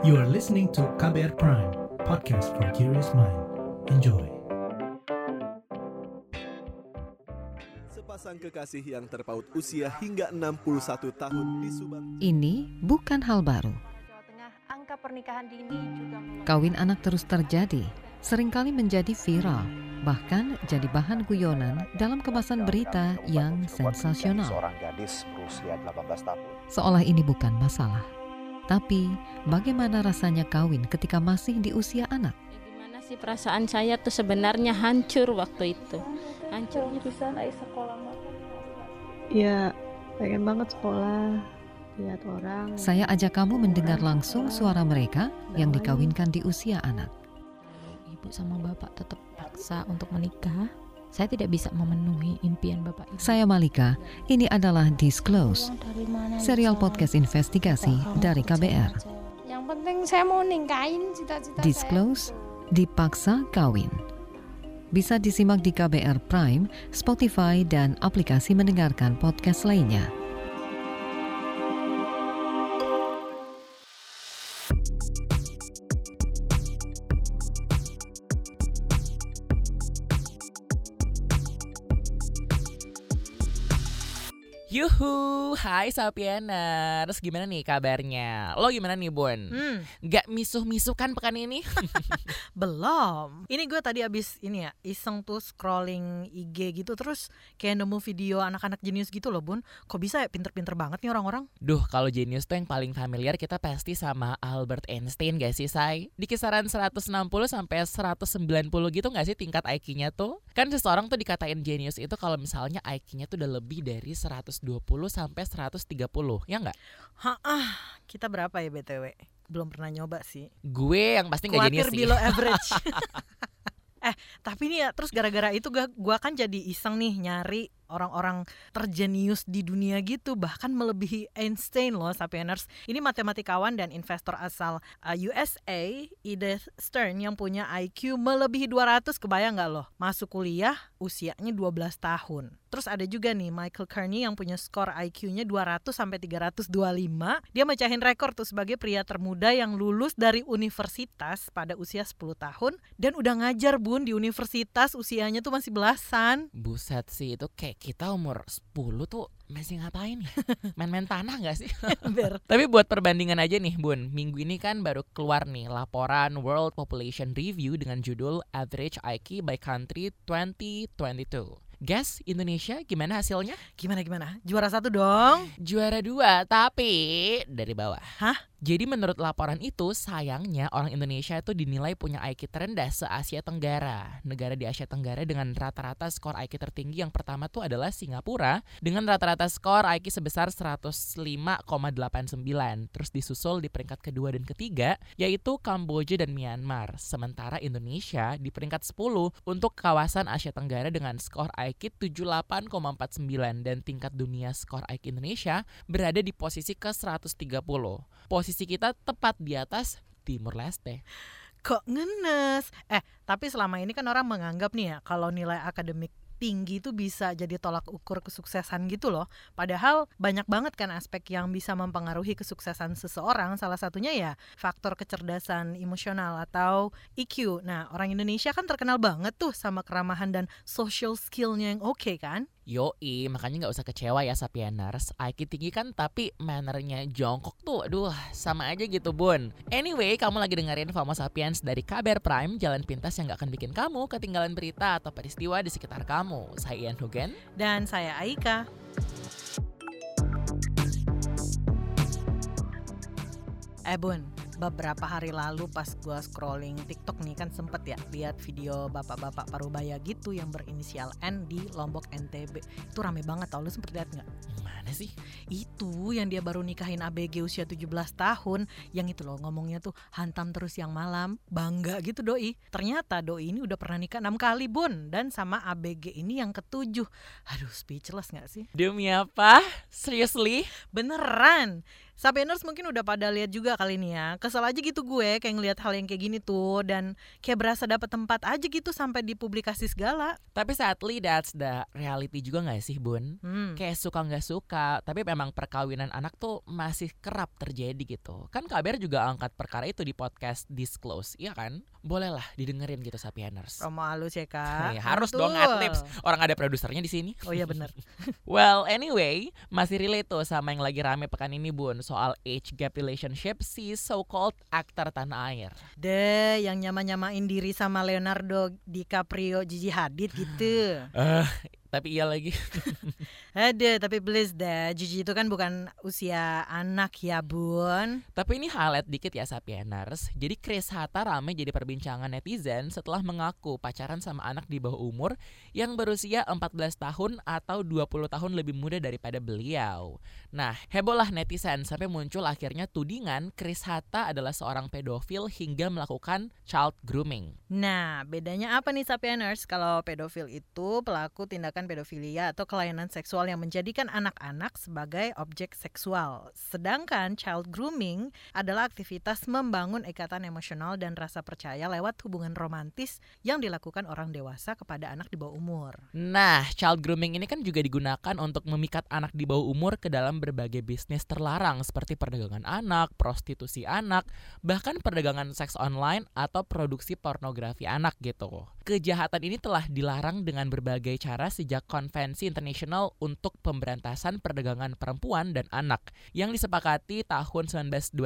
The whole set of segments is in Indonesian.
You are listening to KBR Prime, podcast for curious mind. Enjoy. Sepasang kekasih yang terpaut usia hingga 61 tahun di Subang. Ini bukan hal baru. Jawa Tengah, angka pernikahan dini juga Kawin anak terus terjadi, sering kali menjadi viral, bahkan jadi bahan guyonan dalam kemasan berita yang sensasional. Seorang gadis berusia 18 tahun. Seolah ini bukan masalah. Tapi, bagaimana rasanya kawin ketika masih di usia anak? Ya, gimana sih perasaan saya tuh sebenarnya hancur waktu itu hancur bisa naik sekolah Ya, pengen banget sekolah, lihat orang. Saya ajak kamu mendengar langsung suara mereka yang dikawinkan di usia anak. ibu sama bapak tetap paksa untuk menikah, saya tidak bisa memenuhi impian bapak ibu. Saya Malika, ini adalah Disclose, Dari mana serial podcast investigasi dari KBR. Yang penting saya mau ningkain cita-cita saya. Disclose, dipaksa kawin. Bisa disimak di KBR Prime, Spotify, dan aplikasi mendengarkan podcast lainnya. Yuhu, hai Sapieners, gimana nih kabarnya? Lo gimana nih Bun? Hmm, Gak misuh-misuh kan pekan ini? belum. Ini gue tadi abis ini ya iseng tuh scrolling IG gitu terus kayak nemu video anak-anak jenius gitu loh bun. Kok bisa ya pinter-pinter banget nih orang-orang? Duh, kalau genius tuh yang paling familiar kita pasti sama Albert Einstein gak sih, Say? Di kisaran 160 sampai 190 gitu gak sih tingkat IQ-nya tuh? Kan seseorang tuh dikatain genius itu kalau misalnya IQ-nya tuh udah lebih dari 120 sampai 130, ya nggak? Hah, ah, kita berapa ya btw? Belum pernah nyoba sih. Gue yang pasti nggak genius Khawatir sih. below average. eh tapi nih ya terus gara-gara itu gak gua kan jadi iseng nih nyari orang-orang terjenius di dunia gitu bahkan melebihi Einstein loh Sapieners. Ini matematikawan dan investor asal uh, USA Edith Stern yang punya IQ melebihi 200 kebayang nggak loh? Masuk kuliah usianya 12 tahun. Terus ada juga nih Michael Kearney yang punya skor IQ-nya 200 sampai 325 dia mecahin rekor tuh sebagai pria termuda yang lulus dari universitas pada usia 10 tahun dan udah ngajar bun di universitas. Usianya tuh masih belasan. Buset sih, itu kayak kita umur 10 tuh masih ngapain ya? Main-main tanah gak sih? Tapi buat perbandingan aja nih Bun, minggu ini kan baru keluar nih laporan World Population Review dengan judul Average IQ by Country 2022. Guess Indonesia gimana hasilnya? Gimana gimana? Juara satu dong. Juara dua, tapi dari bawah. Hah? Jadi menurut laporan itu, sayangnya orang Indonesia itu dinilai punya IQ terendah se-Asia Tenggara. Negara di Asia Tenggara dengan rata-rata skor IQ tertinggi yang pertama tuh adalah Singapura dengan rata-rata skor IQ sebesar 105,89. Terus disusul di peringkat kedua dan ketiga yaitu Kamboja dan Myanmar. Sementara Indonesia di peringkat 10 untuk kawasan Asia Tenggara dengan skor IQ 78,49 dan tingkat dunia skor IQ Indonesia berada di posisi ke-130. Posisi kita tepat di atas Timur Leste. Kok ngenes? Eh, tapi selama ini kan orang menganggap nih ya kalau nilai akademik tinggi itu bisa jadi tolak ukur kesuksesan gitu loh. Padahal banyak banget kan aspek yang bisa mempengaruhi kesuksesan seseorang. Salah satunya ya faktor kecerdasan emosional atau EQ. Nah, orang Indonesia kan terkenal banget tuh sama keramahan dan social skillnya yang oke kan? Yoi, makanya nggak usah kecewa ya Sapieners. IQ tinggi kan tapi mannernya jongkok tuh, aduh sama aja gitu bun. Anyway, kamu lagi dengerin FOMO Sapiens dari KBR Prime, jalan pintas yang nggak akan bikin kamu ketinggalan berita atau peristiwa di sekitar kamu. Saya Ian Hugen. Dan saya Aika. Eh Bun, beberapa hari lalu pas gua scrolling TikTok nih kan sempet ya lihat video bapak-bapak parubaya gitu yang berinisial N di Lombok NTB. Itu rame banget tau lu sempet lihat nggak? Mana sih? Itu yang dia baru nikahin ABG usia 17 tahun Yang itu loh ngomongnya tuh hantam terus yang malam Bangga gitu doi Ternyata doi ini udah pernah nikah 6 kali bun Dan sama ABG ini yang ketujuh Aduh speechless gak sih? Demi apa? Seriously? Beneran Sapieners mungkin udah pada lihat juga kali ini ya. Kesel aja gitu gue kayak ngeliat hal yang kayak gini tuh dan kayak berasa dapet tempat aja gitu sampai dipublikasi segala. Tapi sadly that's the reality juga nggak sih Bun? Hmm. Kayak suka nggak suka, tapi memang perkawinan anak tuh masih kerap terjadi gitu. Kan KBR juga angkat perkara itu di podcast Disclose, iya kan? Bolehlah didengerin gitu Sapieners. Promo halus ya kak. Nih, harus dong Mantul. adlibs. Orang ada produsernya di sini. Oh iya benar. Well, anyway, masih relate tuh sama yang lagi rame pekan ini Bun soal age gap relationship si so-called aktor tanah air. Deh, yang nyama-nyamain diri sama Leonardo DiCaprio, Gigi Hadid gitu. Eh, tapi iya lagi. Ada, tapi please deh, Gigi itu kan bukan usia anak ya bun. Tapi ini highlight dikit ya Sapieners. Jadi Chris Hatta rame jadi perbincangan netizen setelah mengaku pacaran sama anak di bawah umur yang berusia 14 tahun atau 20 tahun lebih muda daripada beliau. Nah, hebohlah netizen sampai muncul akhirnya tudingan Chris Hatta adalah seorang pedofil hingga melakukan child grooming. Nah, bedanya apa nih Sapieners? Kalau pedofil itu pelaku tindakan pedofilia atau kelainan seksual yang menjadikan anak-anak sebagai objek seksual. Sedangkan child grooming adalah aktivitas membangun ikatan emosional dan rasa percaya lewat hubungan romantis yang dilakukan orang dewasa kepada anak di bawah umur. Nah, child grooming ini kan juga digunakan untuk memikat anak di bawah umur ke dalam berbagai bisnis terlarang seperti perdagangan anak, prostitusi anak, bahkan perdagangan seks online atau produksi pornografi anak gitu. Kejahatan ini telah dilarang dengan berbagai cara sejak konvensi internasional untuk pemberantasan perdagangan perempuan dan anak yang disepakati tahun 1921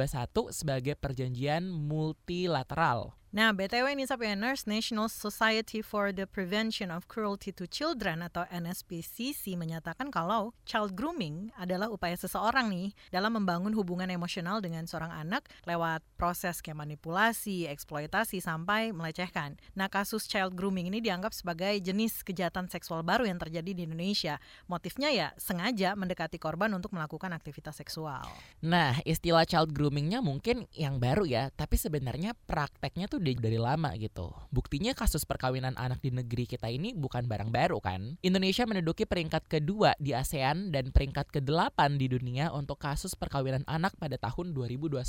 sebagai perjanjian multilateral. Nah, BTW ini Sapieners, National Society for the Prevention of Cruelty to Children atau NSPCC menyatakan kalau child grooming adalah upaya seseorang nih dalam membangun hubungan emosional dengan seorang anak lewat proses kayak manipulasi, eksploitasi sampai melecehkan. Nah, kasus child grooming ini dianggap sebagai jenis kejahatan seksual baru yang terjadi di Indonesia. Motifnya ya sengaja mendekati korban untuk melakukan aktivitas seksual. Nah, istilah child groomingnya mungkin yang baru ya, tapi sebenarnya prakteknya tuh udah dari lama gitu. Buktinya kasus perkawinan anak di negeri kita ini bukan barang baru kan. Indonesia menduduki peringkat kedua di ASEAN dan peringkat ke-8 di dunia untuk kasus perkawinan anak pada tahun 2021.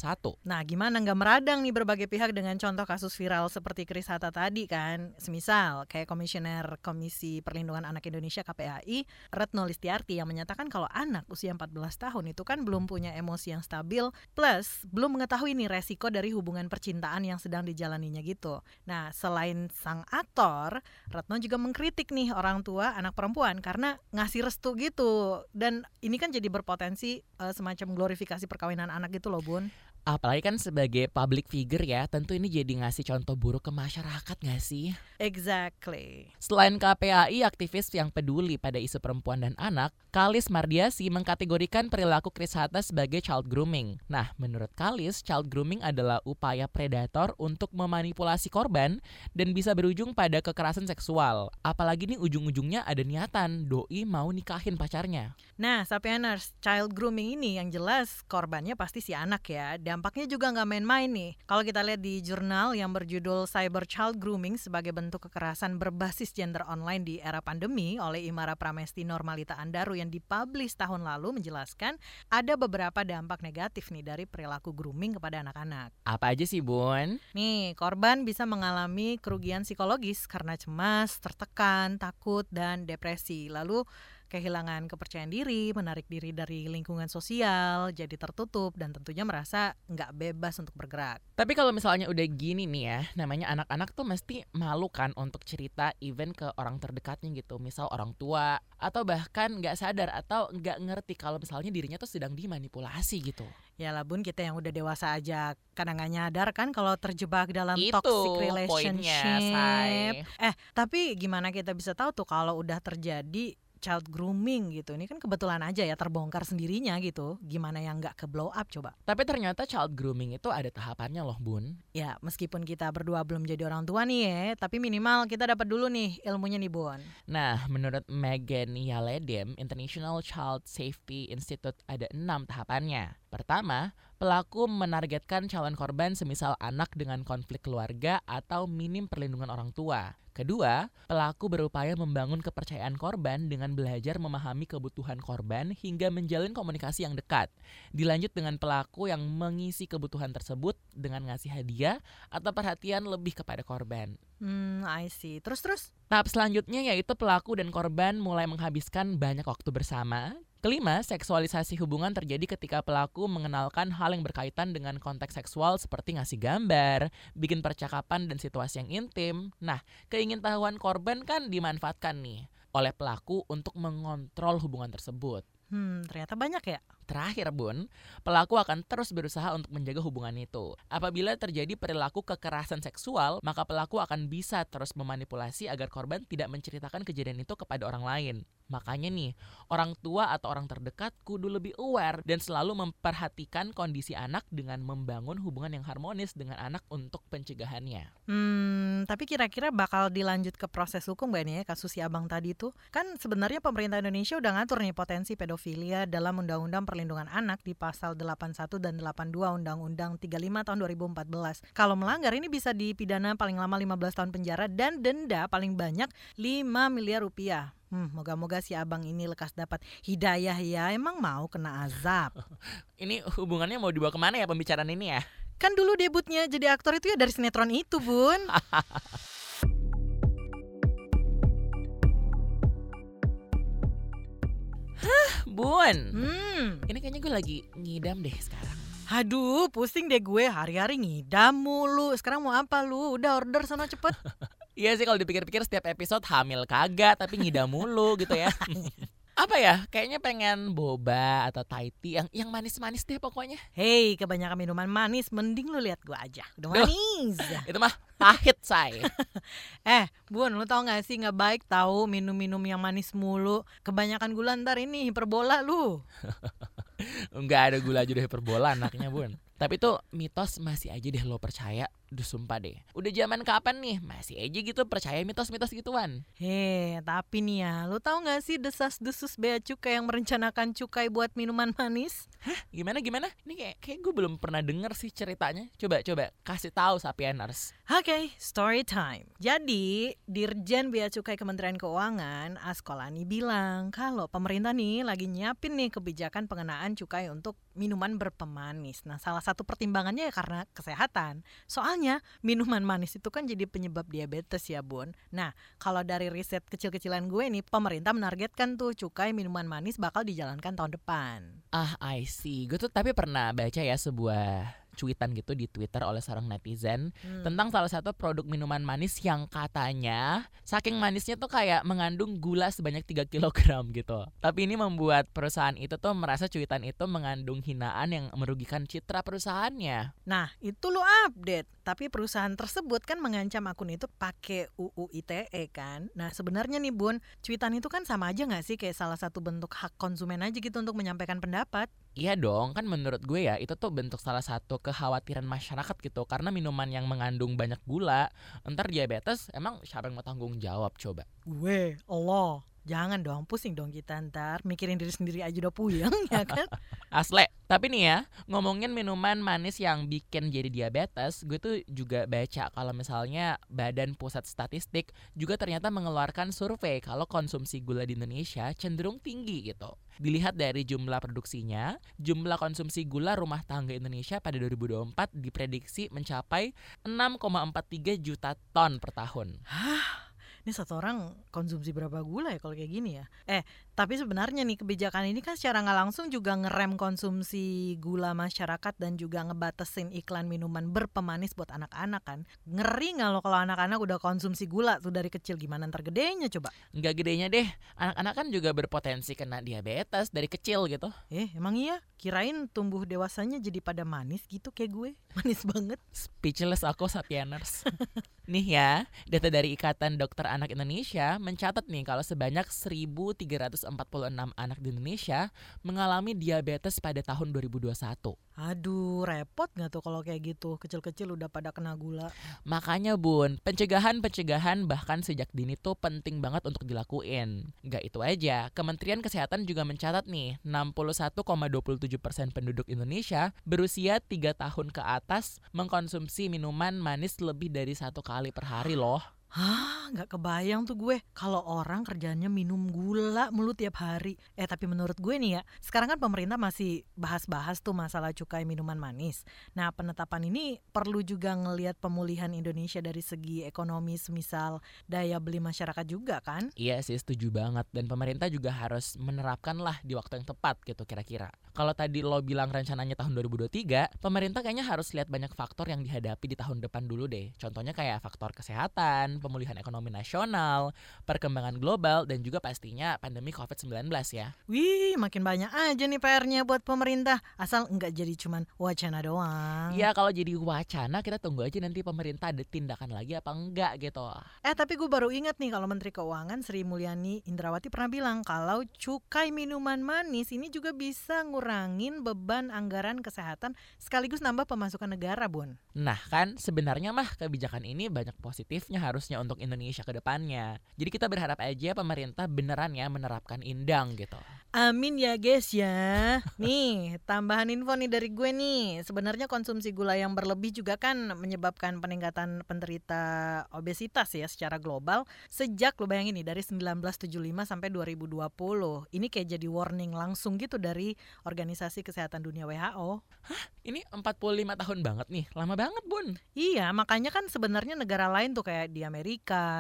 Nah, gimana nggak meradang nih berbagai pihak dengan contoh kasus viral seperti Chris Hatta tadi kan? Semisal kayak Komisioner Komisi Perlindungan Anak Indonesia KPAI, Retno Listiarti yang menyatakan kalau anak usia 14 tahun itu kan belum punya emosi yang stabil, plus belum mengetahui nih resiko dari hubungan percintaan yang sedang dijalaninya gitu. Nah, selain sang aktor, Retno juga mengkritik nih orang tua anak perempuan karena ngasih restu gitu. Dan ini kan jadi berpotensi eh, semacam glorifikasi perkawinan anak gitu loh, Bun. Apalagi kan sebagai public figure ya, tentu ini jadi ngasih contoh buruk ke masyarakat gak sih? Exactly. Selain KPAI, aktivis yang peduli pada isu perempuan dan anak, Kalis Mardiasi mengkategorikan perilaku Chris Hatta sebagai child grooming. Nah, menurut Kalis, child grooming adalah upaya predator untuk memanipulasi korban dan bisa berujung pada kekerasan seksual. Apalagi nih ujung-ujungnya ada niatan doi mau nikahin pacarnya. Nah, Sapieners, child grooming ini yang jelas korbannya pasti si anak ya. Dampaknya juga nggak main-main nih. Kalau kita lihat di jurnal yang berjudul Cyber Child Grooming sebagai bentuk kekerasan berbasis gender online di era pandemi oleh Imara Pramesti Normalita Andaru yang dipublish tahun lalu menjelaskan ada beberapa dampak negatif nih dari perilaku grooming kepada anak-anak. Apa aja sih, Bun? Nih, korban bisa mengalami kerugian psikologis karena cemas, tertekan, takut, dan depresi. Lalu kehilangan kepercayaan diri, menarik diri dari lingkungan sosial, jadi tertutup dan tentunya merasa nggak bebas untuk bergerak. Tapi kalau misalnya udah gini nih ya, namanya anak-anak tuh mesti malu kan untuk cerita even ke orang terdekatnya gitu. Misal orang tua atau bahkan nggak sadar atau nggak ngerti kalau misalnya dirinya tuh sedang dimanipulasi gitu. Ya lah bun, kita yang udah dewasa aja kadang nggak nyadar kan kalau terjebak dalam Itu toxic poinnya, relationship. Say. Eh, tapi gimana kita bisa tahu tuh kalau udah terjadi child grooming gitu. Ini kan kebetulan aja ya terbongkar sendirinya gitu. Gimana yang nggak ke blow up coba? Tapi ternyata child grooming itu ada tahapannya loh, Bun. Ya, meskipun kita berdua belum jadi orang tua nih ya, tapi minimal kita dapat dulu nih ilmunya nih, Bun. Nah, menurut Megan Yaledem, International Child Safety Institute ada enam tahapannya. Pertama, pelaku menargetkan calon korban semisal anak dengan konflik keluarga atau minim perlindungan orang tua. Kedua, pelaku berupaya membangun kepercayaan korban dengan belajar memahami kebutuhan korban hingga menjalin komunikasi yang dekat. Dilanjut dengan pelaku yang mengisi kebutuhan tersebut dengan ngasih hadiah atau perhatian lebih kepada korban. Hmm, I see. Terus terus? Tahap selanjutnya yaitu pelaku dan korban mulai menghabiskan banyak waktu bersama. Kelima, seksualisasi hubungan terjadi ketika pelaku mengenalkan hal yang berkaitan dengan konteks seksual seperti ngasih gambar, bikin percakapan dan situasi yang intim. Nah, keingintahuan korban kan dimanfaatkan nih oleh pelaku untuk mengontrol hubungan tersebut. Hmm, ternyata banyak ya. Terakhir, Bun, pelaku akan terus berusaha untuk menjaga hubungan itu. Apabila terjadi perilaku kekerasan seksual, maka pelaku akan bisa terus memanipulasi agar korban tidak menceritakan kejadian itu kepada orang lain. Makanya nih, orang tua atau orang terdekat kudu lebih aware dan selalu memperhatikan kondisi anak dengan membangun hubungan yang harmonis dengan anak untuk pencegahannya. Hmm, tapi kira-kira bakal dilanjut ke proses hukum gak nih ya kasus si abang tadi itu? Kan sebenarnya pemerintah Indonesia udah ngatur nih potensi pedofilia dalam Undang-Undang Perlindungan Anak di pasal 81 dan 82 Undang-Undang 35 tahun 2014. Kalau melanggar ini bisa dipidana paling lama 15 tahun penjara dan denda paling banyak 5 miliar rupiah. Hmm, moga-moga si abang ini lekas dapat hidayah ya. Emang mau kena azab. ini hubungannya mau dibawa ke mana ya pembicaraan ini ya? Kan dulu debutnya jadi aktor itu ya dari sinetron itu, Bun. Hah, Bun. Hmm. Ini kayaknya gue lagi ngidam deh sekarang. Aduh, pusing deh gue hari-hari ngidam mulu. Sekarang mau apa lu? Udah order sana cepet. Iya sih kalau dipikir-pikir setiap episode hamil kagak tapi ngidam mulu gitu ya. apa ya kayaknya pengen boba atau Thai tea yang yang manis-manis deh pokoknya. Hei kebanyakan minuman manis mending lu lihat gua aja. Udah manis. Itu mah pahit say. Eh bun lu tau gak sih nggak baik tahu minum-minum yang manis mulu? Kebanyakan gula ntar ini hiperbola lu. Nggak ada gula aja deh hiperbola anaknya bun. Tapi tuh mitos masih aja deh lo percaya Duh sumpah deh. Udah zaman kapan nih? Masih aja gitu percaya mitos-mitos gituan. Hei tapi nih ya Lo tau gak sih desas-desus bea cukai yang merencanakan cukai buat minuman manis? Hah? Gimana gimana? Ini kayak, kayak gue belum pernah denger sih ceritanya. Coba coba kasih tahu Sapieners. Oke okay, story time. Jadi Dirjen Bea Cukai Kementerian Keuangan Askolani bilang Kalau pemerintah nih lagi nyiapin nih kebijakan pengenaan cukai untuk minuman berpemanis. Nah salah satu pertimbangannya ya karena kesehatan. Soal Soalnya minuman manis itu kan jadi penyebab diabetes ya bun. Nah kalau dari riset kecil-kecilan gue nih pemerintah menargetkan tuh cukai minuman manis bakal dijalankan tahun depan. Ah I see. Gue tuh tapi pernah baca ya sebuah cuitan gitu di Twitter oleh seorang netizen hmm. tentang salah satu produk minuman manis yang katanya saking manisnya tuh kayak mengandung gula sebanyak 3 kg gitu. Tapi ini membuat perusahaan itu tuh merasa cuitan itu mengandung hinaan yang merugikan citra perusahaannya. Nah, itu lo update. Tapi perusahaan tersebut kan mengancam akun itu pakai UU ITE kan. Nah, sebenarnya nih Bun, cuitan itu kan sama aja nggak sih kayak salah satu bentuk hak konsumen aja gitu untuk menyampaikan pendapat? Iya dong, kan menurut gue ya itu tuh bentuk salah satu kekhawatiran masyarakat gitu Karena minuman yang mengandung banyak gula Ntar diabetes emang siapa yang mau tanggung jawab coba? Gue, Allah Jangan dong, pusing dong kita ntar Mikirin diri sendiri aja udah puyeng ya kan? Asle, tapi nih ya Ngomongin minuman manis yang bikin jadi diabetes Gue tuh juga baca kalau misalnya Badan Pusat Statistik Juga ternyata mengeluarkan survei Kalau konsumsi gula di Indonesia cenderung tinggi gitu. Dilihat dari jumlah produksinya Jumlah konsumsi gula rumah tangga Indonesia pada 2024 diprediksi mencapai 6,43 juta ton per tahun. Hah? Ini satu orang konsumsi berapa gula ya kalau kayak gini ya? Eh tapi sebenarnya nih kebijakan ini kan secara nggak langsung juga ngerem konsumsi gula masyarakat dan juga ngebatesin iklan minuman berpemanis buat anak-anak kan. Ngeri nggak lo kalau anak-anak udah konsumsi gula tuh dari kecil? Gimana? Ntar gedenya coba. Nggak gedenya deh. Anak-anak kan juga berpotensi kena diabetes dari kecil gitu. Eh emang iya? Kirain tumbuh dewasanya jadi pada manis gitu kayak gue. Manis banget. Speechless aku sapieners. Nih ya data dari ikatan dokter anak Indonesia mencatat nih kalau sebanyak 1.304 anak di Indonesia mengalami diabetes pada tahun 2021. Aduh, repot nggak tuh kalau kayak gitu? Kecil-kecil udah pada kena gula. Makanya bun, pencegahan-pencegahan bahkan sejak dini tuh penting banget untuk dilakuin. Gak itu aja, Kementerian Kesehatan juga mencatat nih, 61,27% penduduk Indonesia berusia 3 tahun ke atas mengkonsumsi minuman manis lebih dari satu kali per hari loh. Hah, nggak kebayang tuh gue kalau orang kerjanya minum gula mulu tiap hari. Eh tapi menurut gue nih ya, sekarang kan pemerintah masih bahas-bahas tuh masalah cukai minuman manis. Nah penetapan ini perlu juga ngelihat pemulihan Indonesia dari segi ekonomi, semisal daya beli masyarakat juga kan? Iya sih setuju banget dan pemerintah juga harus menerapkan lah di waktu yang tepat gitu kira-kira. Kalau tadi lo bilang rencananya tahun 2023, pemerintah kayaknya harus lihat banyak faktor yang dihadapi di tahun depan dulu deh. Contohnya kayak faktor kesehatan, pemulihan ekonomi nasional, perkembangan global, dan juga pastinya pandemi COVID-19 ya. Wih, makin banyak aja nih PR-nya buat pemerintah. Asal nggak jadi cuman wacana doang. Ya kalau jadi wacana kita tunggu aja nanti pemerintah ada tindakan lagi apa enggak gitu. Eh tapi gue baru ingat nih kalau Menteri Keuangan Sri Mulyani Indrawati pernah bilang kalau cukai minuman manis ini juga bisa ngurangin beban anggaran kesehatan sekaligus nambah pemasukan negara, Bun. Nah kan sebenarnya mah kebijakan ini banyak positifnya harusnya untuk Indonesia ke depannya. Jadi kita berharap aja pemerintah beneran ya menerapkan indang gitu. Amin ya guys ya. Nih, tambahan info nih dari gue nih. Sebenarnya konsumsi gula yang berlebih juga kan menyebabkan peningkatan penderita obesitas ya secara global sejak lo bayangin nih dari 1975 sampai 2020. Ini kayak jadi warning langsung gitu dari Organisasi Kesehatan Dunia WHO. Hah? Ini 45 tahun banget nih. Lama banget, Bun. Iya, makanya kan sebenarnya negara lain tuh kayak di Amerika,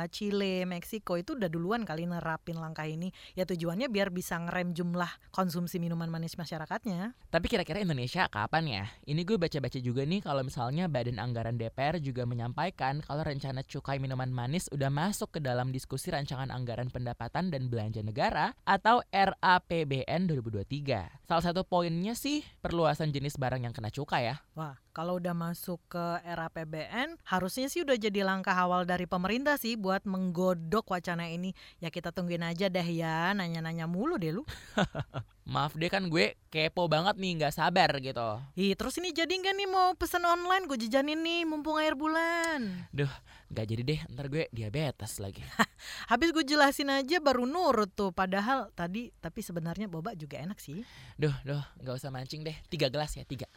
Chile, Meksiko itu udah duluan kali nerapin langkah ini. Ya tujuannya biar bisa ngerem jumlah konsumsi minuman manis masyarakatnya. Tapi kira-kira Indonesia kapan ya? Ini gue baca-baca juga nih kalau misalnya Badan Anggaran DPR juga menyampaikan kalau rencana cukai minuman manis udah masuk ke dalam diskusi rancangan anggaran pendapatan dan belanja negara atau RAPBN 2023. Salah satu poinnya sih perluasan jenis barang yang kena cukai ya. Wah, kalau udah masuk ke era PBN, harusnya sih udah jadi langkah awal dari pemerintah sih buat menggodok wacana ini. Ya kita tungguin aja deh ya, nanya-nanya mulu deh lu. Maaf deh kan gue kepo banget nih, nggak sabar gitu. Ih, terus ini jadi nggak nih mau pesen online gue jajanin nih mumpung air bulan. Duh, nggak jadi deh, ntar gue diabetes lagi. Habis gue jelasin aja baru nurut tuh, padahal tadi tapi sebenarnya boba juga enak sih. Duh, duh, nggak usah mancing deh. Tiga gelas ya, tiga.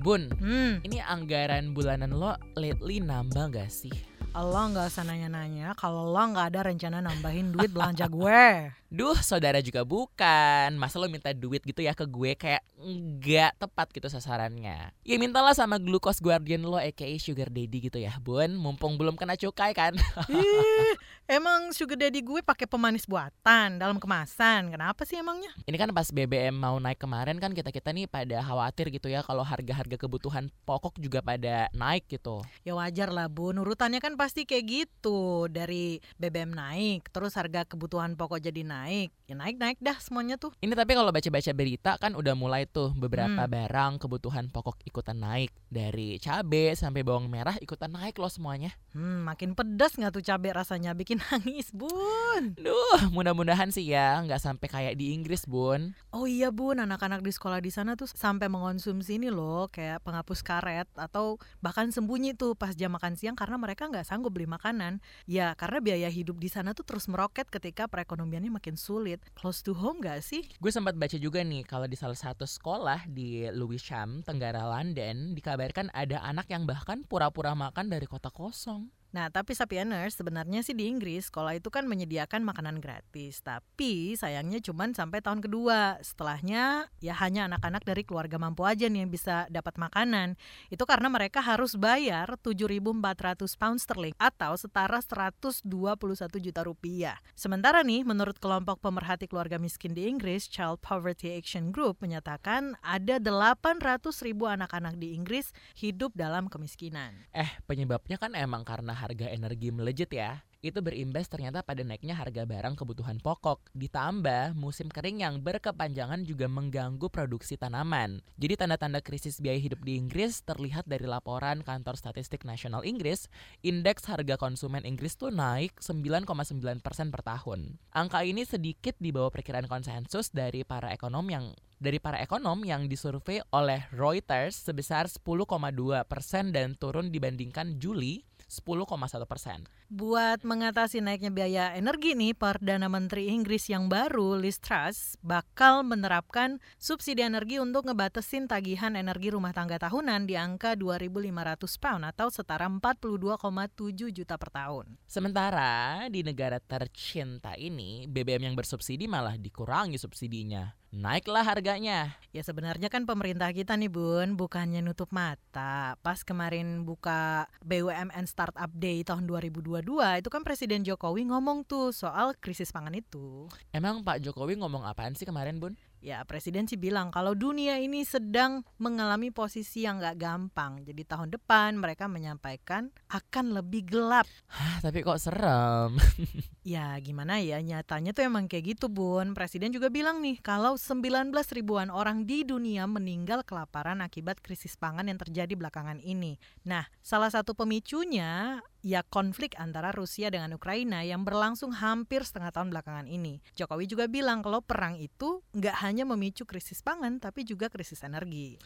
Bun, Hmm, ini anggaran bulanan lo lately nambah gak sih? Allah nggak usah nanya-nanya kalau lo nggak ada rencana nambahin duit belanja gue. Duh, saudara juga bukan. Masa lo minta duit gitu ya ke gue kayak nggak tepat gitu sasarannya. Ya mintalah sama glucose guardian lo aka sugar daddy gitu ya, Bun. Mumpung belum kena cukai kan. Ih, emang sugar daddy gue pakai pemanis buatan dalam kemasan. Kenapa sih emangnya? Ini kan pas BBM mau naik kemarin kan kita-kita nih pada khawatir gitu ya kalau harga-harga kebutuhan pokok juga pada naik gitu. Ya wajar lah bun, urutannya kan pasti kayak gitu Dari BBM naik, terus harga kebutuhan pokok jadi naik Ya naik-naik dah semuanya tuh Ini tapi kalau baca-baca berita kan udah mulai tuh beberapa Hmm. barang kebutuhan pokok ikutan naik. Dari cabe sampai bawang merah ikutan naik loh semuanya. Hmm, makin pedas nggak tuh cabai rasanya bikin nangis bun Duh, mudah-mudahan sih ya nggak sampai kayak di Inggris, Bun. Oh iya bun, anak-anak di sekolah di sana tuh sampai mengonsumsi ini loh Kayak penghapus karet atau bahkan sembunyi tuh pas jam makan siang Karena mereka nggak sanggup beli makanan Ya karena biaya hidup di sana tuh terus meroket ketika perekonomiannya makin sulit Close to home gak sih? Gue sempat baca juga nih kalau di salah satu sekolah di Lewisham, Tenggara London, dikabarkan ada anak yang bahkan pura-pura makan dari kota kosong. Nah, tapi Sapieners sebenarnya sih di Inggris sekolah itu kan menyediakan makanan gratis. Tapi sayangnya cuman sampai tahun kedua. Setelahnya ya hanya anak-anak dari keluarga mampu aja nih yang bisa dapat makanan. Itu karena mereka harus bayar 7.400 pound sterling atau setara 121 juta rupiah. Sementara nih, menurut kelompok pemerhati keluarga miskin di Inggris, Child Poverty Action Group menyatakan ada 800 ribu anak-anak di Inggris hidup dalam kemiskinan. Eh, penyebabnya kan emang karena harga energi melejit ya. itu berimbas ternyata pada naiknya harga barang kebutuhan pokok. Ditambah musim kering yang berkepanjangan juga mengganggu produksi tanaman. Jadi tanda-tanda krisis biaya hidup di Inggris terlihat dari laporan kantor statistik nasional Inggris, indeks harga konsumen Inggris tuh naik 9,9% per tahun. Angka ini sedikit di bawah perkiraan konsensus dari para ekonom yang dari para ekonom yang disurvei oleh Reuters sebesar 10,2 persen dan turun dibandingkan Juli 10,1 persen. Buat mengatasi naiknya biaya energi nih, Perdana Menteri Inggris yang baru, Liz Truss, bakal menerapkan subsidi energi untuk ngebatasin tagihan energi rumah tangga tahunan di angka 2.500 pound atau setara 42,7 juta per tahun. Sementara di negara tercinta ini, BBM yang bersubsidi malah dikurangi subsidinya. Naiklah harganya. Ya sebenarnya kan pemerintah kita nih Bun, bukannya nutup mata. Pas kemarin buka BUMN Startup Day tahun 2022, itu kan Presiden Jokowi ngomong tuh soal krisis pangan itu. Emang Pak Jokowi ngomong apaan sih kemarin Bun? Ya, Presiden sih bilang kalau dunia ini sedang mengalami posisi yang nggak gampang. Jadi tahun depan mereka menyampaikan akan lebih gelap. Hah, tapi kok serem? ya, gimana ya? Nyatanya tuh emang kayak gitu, Bun. Presiden juga bilang nih, kalau 19 ribuan orang di dunia meninggal kelaparan akibat krisis pangan yang terjadi belakangan ini. Nah, salah satu pemicunya ya konflik antara Rusia dengan Ukraina yang berlangsung hampir setengah tahun belakangan ini. Jokowi juga bilang kalau perang itu nggak hanya memicu krisis pangan, tapi juga krisis energi.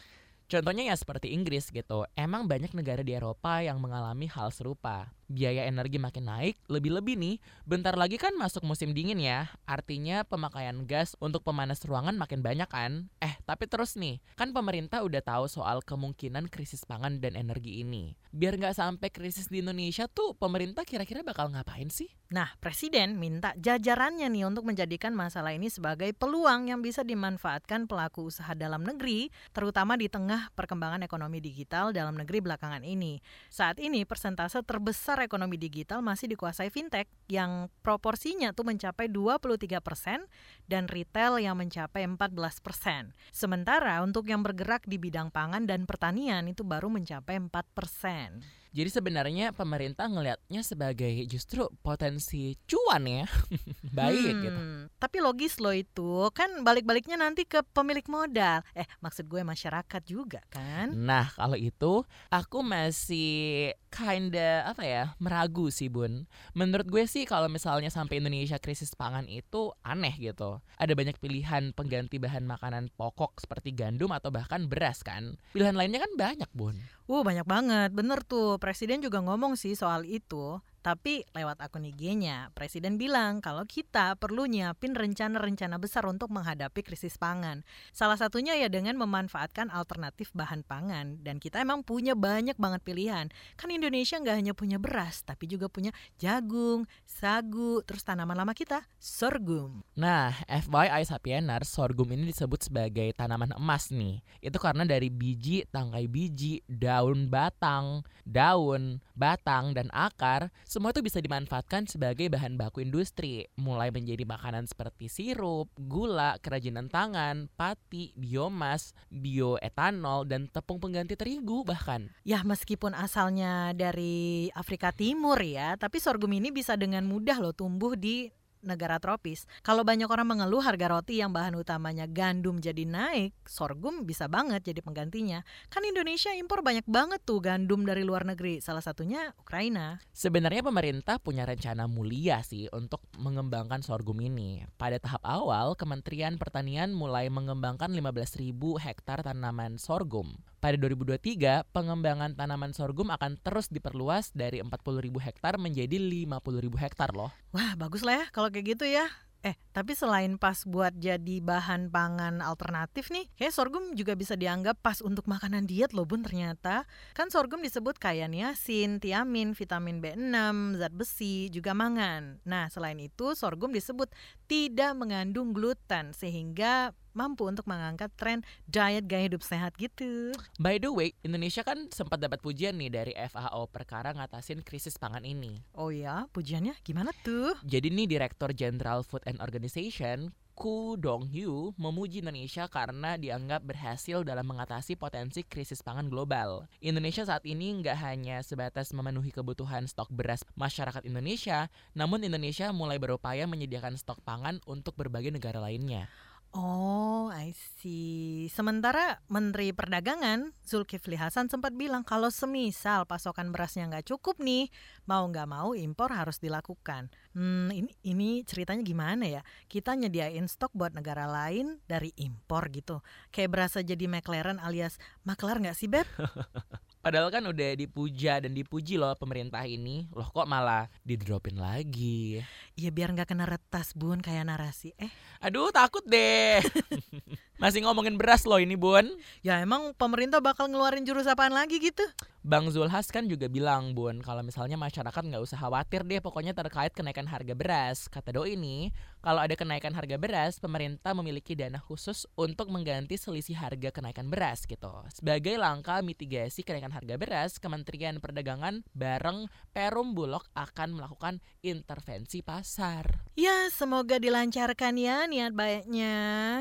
Contohnya ya seperti Inggris gitu. Emang banyak negara di Eropa yang mengalami hal serupa. Biaya energi makin naik, lebih-lebih nih, bentar lagi kan masuk musim dingin ya. Artinya pemakaian gas untuk pemanas ruangan makin banyak kan? Eh, tapi terus nih, kan pemerintah udah tahu soal kemungkinan krisis pangan dan energi ini. Biar nggak sampai krisis di Indonesia tuh, pemerintah kira-kira bakal ngapain sih? Nah, Presiden minta jajarannya nih untuk menjadikan masalah ini sebagai peluang yang bisa dimanfaatkan pelaku usaha dalam negeri, terutama di tengah perkembangan ekonomi digital dalam negeri belakangan ini. Saat ini persentase terbesar ekonomi digital masih dikuasai fintech yang proporsinya tuh mencapai 23 persen dan retail yang mencapai 14 persen. Sementara untuk yang bergerak di bidang pangan dan pertanian itu baru mencapai 4 persen. Jadi sebenarnya pemerintah ngelihatnya sebagai justru potensi cuan ya. Baik gitu. hmm, Tapi logis loh itu, kan balik-baliknya nanti ke pemilik modal. Eh, maksud gue masyarakat juga kan? Nah, kalau itu aku masih kinda apa ya, meragu sih, Bun. Menurut gue sih kalau misalnya sampai Indonesia krisis pangan itu aneh gitu. Ada banyak pilihan pengganti bahan makanan pokok seperti gandum atau bahkan beras kan. Pilihan lainnya kan banyak, Bun. Uh, banyak banget. Bener tuh, Presiden juga ngomong sih soal itu. Tapi lewat akun IG-nya, Presiden bilang kalau kita perlu nyiapin rencana-rencana besar untuk menghadapi krisis pangan. Salah satunya ya dengan memanfaatkan alternatif bahan pangan. Dan kita emang punya banyak banget pilihan. Kan Indonesia nggak hanya punya beras, tapi juga punya jagung, sagu, terus tanaman lama kita, sorghum. Nah, FYI Sapienar, sorghum ini disebut sebagai tanaman emas nih. Itu karena dari biji, tangkai biji, daun batang, daun, batang, dan akar, semua itu bisa dimanfaatkan sebagai bahan baku industri, mulai menjadi makanan seperti sirup, gula, kerajinan tangan, pati, biomas, bioetanol, dan tepung pengganti terigu bahkan. Ya meskipun asalnya dari Afrika Timur ya, tapi sorghum ini bisa dengan mudah loh tumbuh di negara tropis. Kalau banyak orang mengeluh harga roti yang bahan utamanya gandum jadi naik, sorghum bisa banget jadi penggantinya. Kan Indonesia impor banyak banget tuh gandum dari luar negeri, salah satunya Ukraina. Sebenarnya pemerintah punya rencana mulia sih untuk mengembangkan sorghum ini. Pada tahap awal, Kementerian Pertanian mulai mengembangkan 15.000 hektar tanaman sorghum. Pada 2023, pengembangan tanaman sorghum akan terus diperluas dari 40.000 hektar menjadi 50.000 hektar loh. Wah, bagus lah ya kalau kayak gitu ya. Eh, tapi selain pas buat jadi bahan pangan alternatif nih, kayak sorghum juga bisa dianggap pas untuk makanan diet loh bun ternyata. Kan sorghum disebut kaya niacin, tiamin, vitamin B6, zat besi, juga mangan. Nah, selain itu sorghum disebut tidak mengandung gluten sehingga mampu untuk mengangkat tren diet gaya hidup sehat gitu. By the way, Indonesia kan sempat dapat pujian nih dari FAO perkara ngatasin krisis pangan ini. Oh ya, pujiannya gimana tuh? Jadi nih Direktur Jenderal Food and Organization Ku Dong Hyu memuji Indonesia karena dianggap berhasil dalam mengatasi potensi krisis pangan global. Indonesia saat ini nggak hanya sebatas memenuhi kebutuhan stok beras masyarakat Indonesia, namun Indonesia mulai berupaya menyediakan stok pangan untuk berbagai negara lainnya. Oh, I see. Sementara Menteri Perdagangan Zulkifli Hasan sempat bilang kalau semisal pasokan berasnya nggak cukup nih, mau nggak mau impor harus dilakukan. Hmm, ini ini ceritanya gimana ya? Kita nyediain stok buat negara lain dari impor gitu. Kayak berasa jadi McLaren alias maklar nggak sih, Beb? Padahal kan udah dipuja dan dipuji loh pemerintah ini. Loh kok malah didropin lagi? Iya biar nggak kena retas bun kayak narasi. Eh, Aduh takut deh. Masih ngomongin beras loh ini bun. ya emang pemerintah bakal ngeluarin jurus apaan lagi gitu? Bang Zulhas kan juga bilang bun kalau misalnya masyarakat nggak usah khawatir deh pokoknya terkait kenaikan harga beras. Kata Doi ini kalau ada kenaikan harga beras pemerintah memiliki dana khusus untuk mengganti selisih harga kenaikan beras gitu. Sebagai langkah mitigasi kenaikan harga beras, Kementerian Perdagangan bareng Perum Bulog akan melakukan intervensi pasar. Ya semoga dilancarkan ya niat baiknya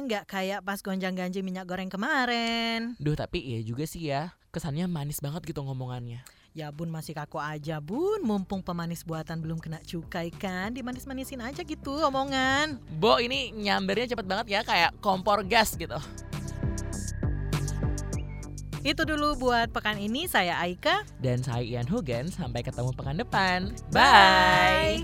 Nggak kayak pas gonjang-ganjing minyak goreng kemarin Duh tapi iya juga sih ya kesannya manis banget gitu ngomongannya. Ya bun masih kaku aja bun Mumpung pemanis buatan belum kena cukai kan Dimanis-manisin aja gitu omongan Bo ini nyambernya cepet banget ya kayak kompor gas gitu. Itu dulu buat pekan ini saya Aika Dan saya Ian Hugen, sampai ketemu pekan depan. Bye.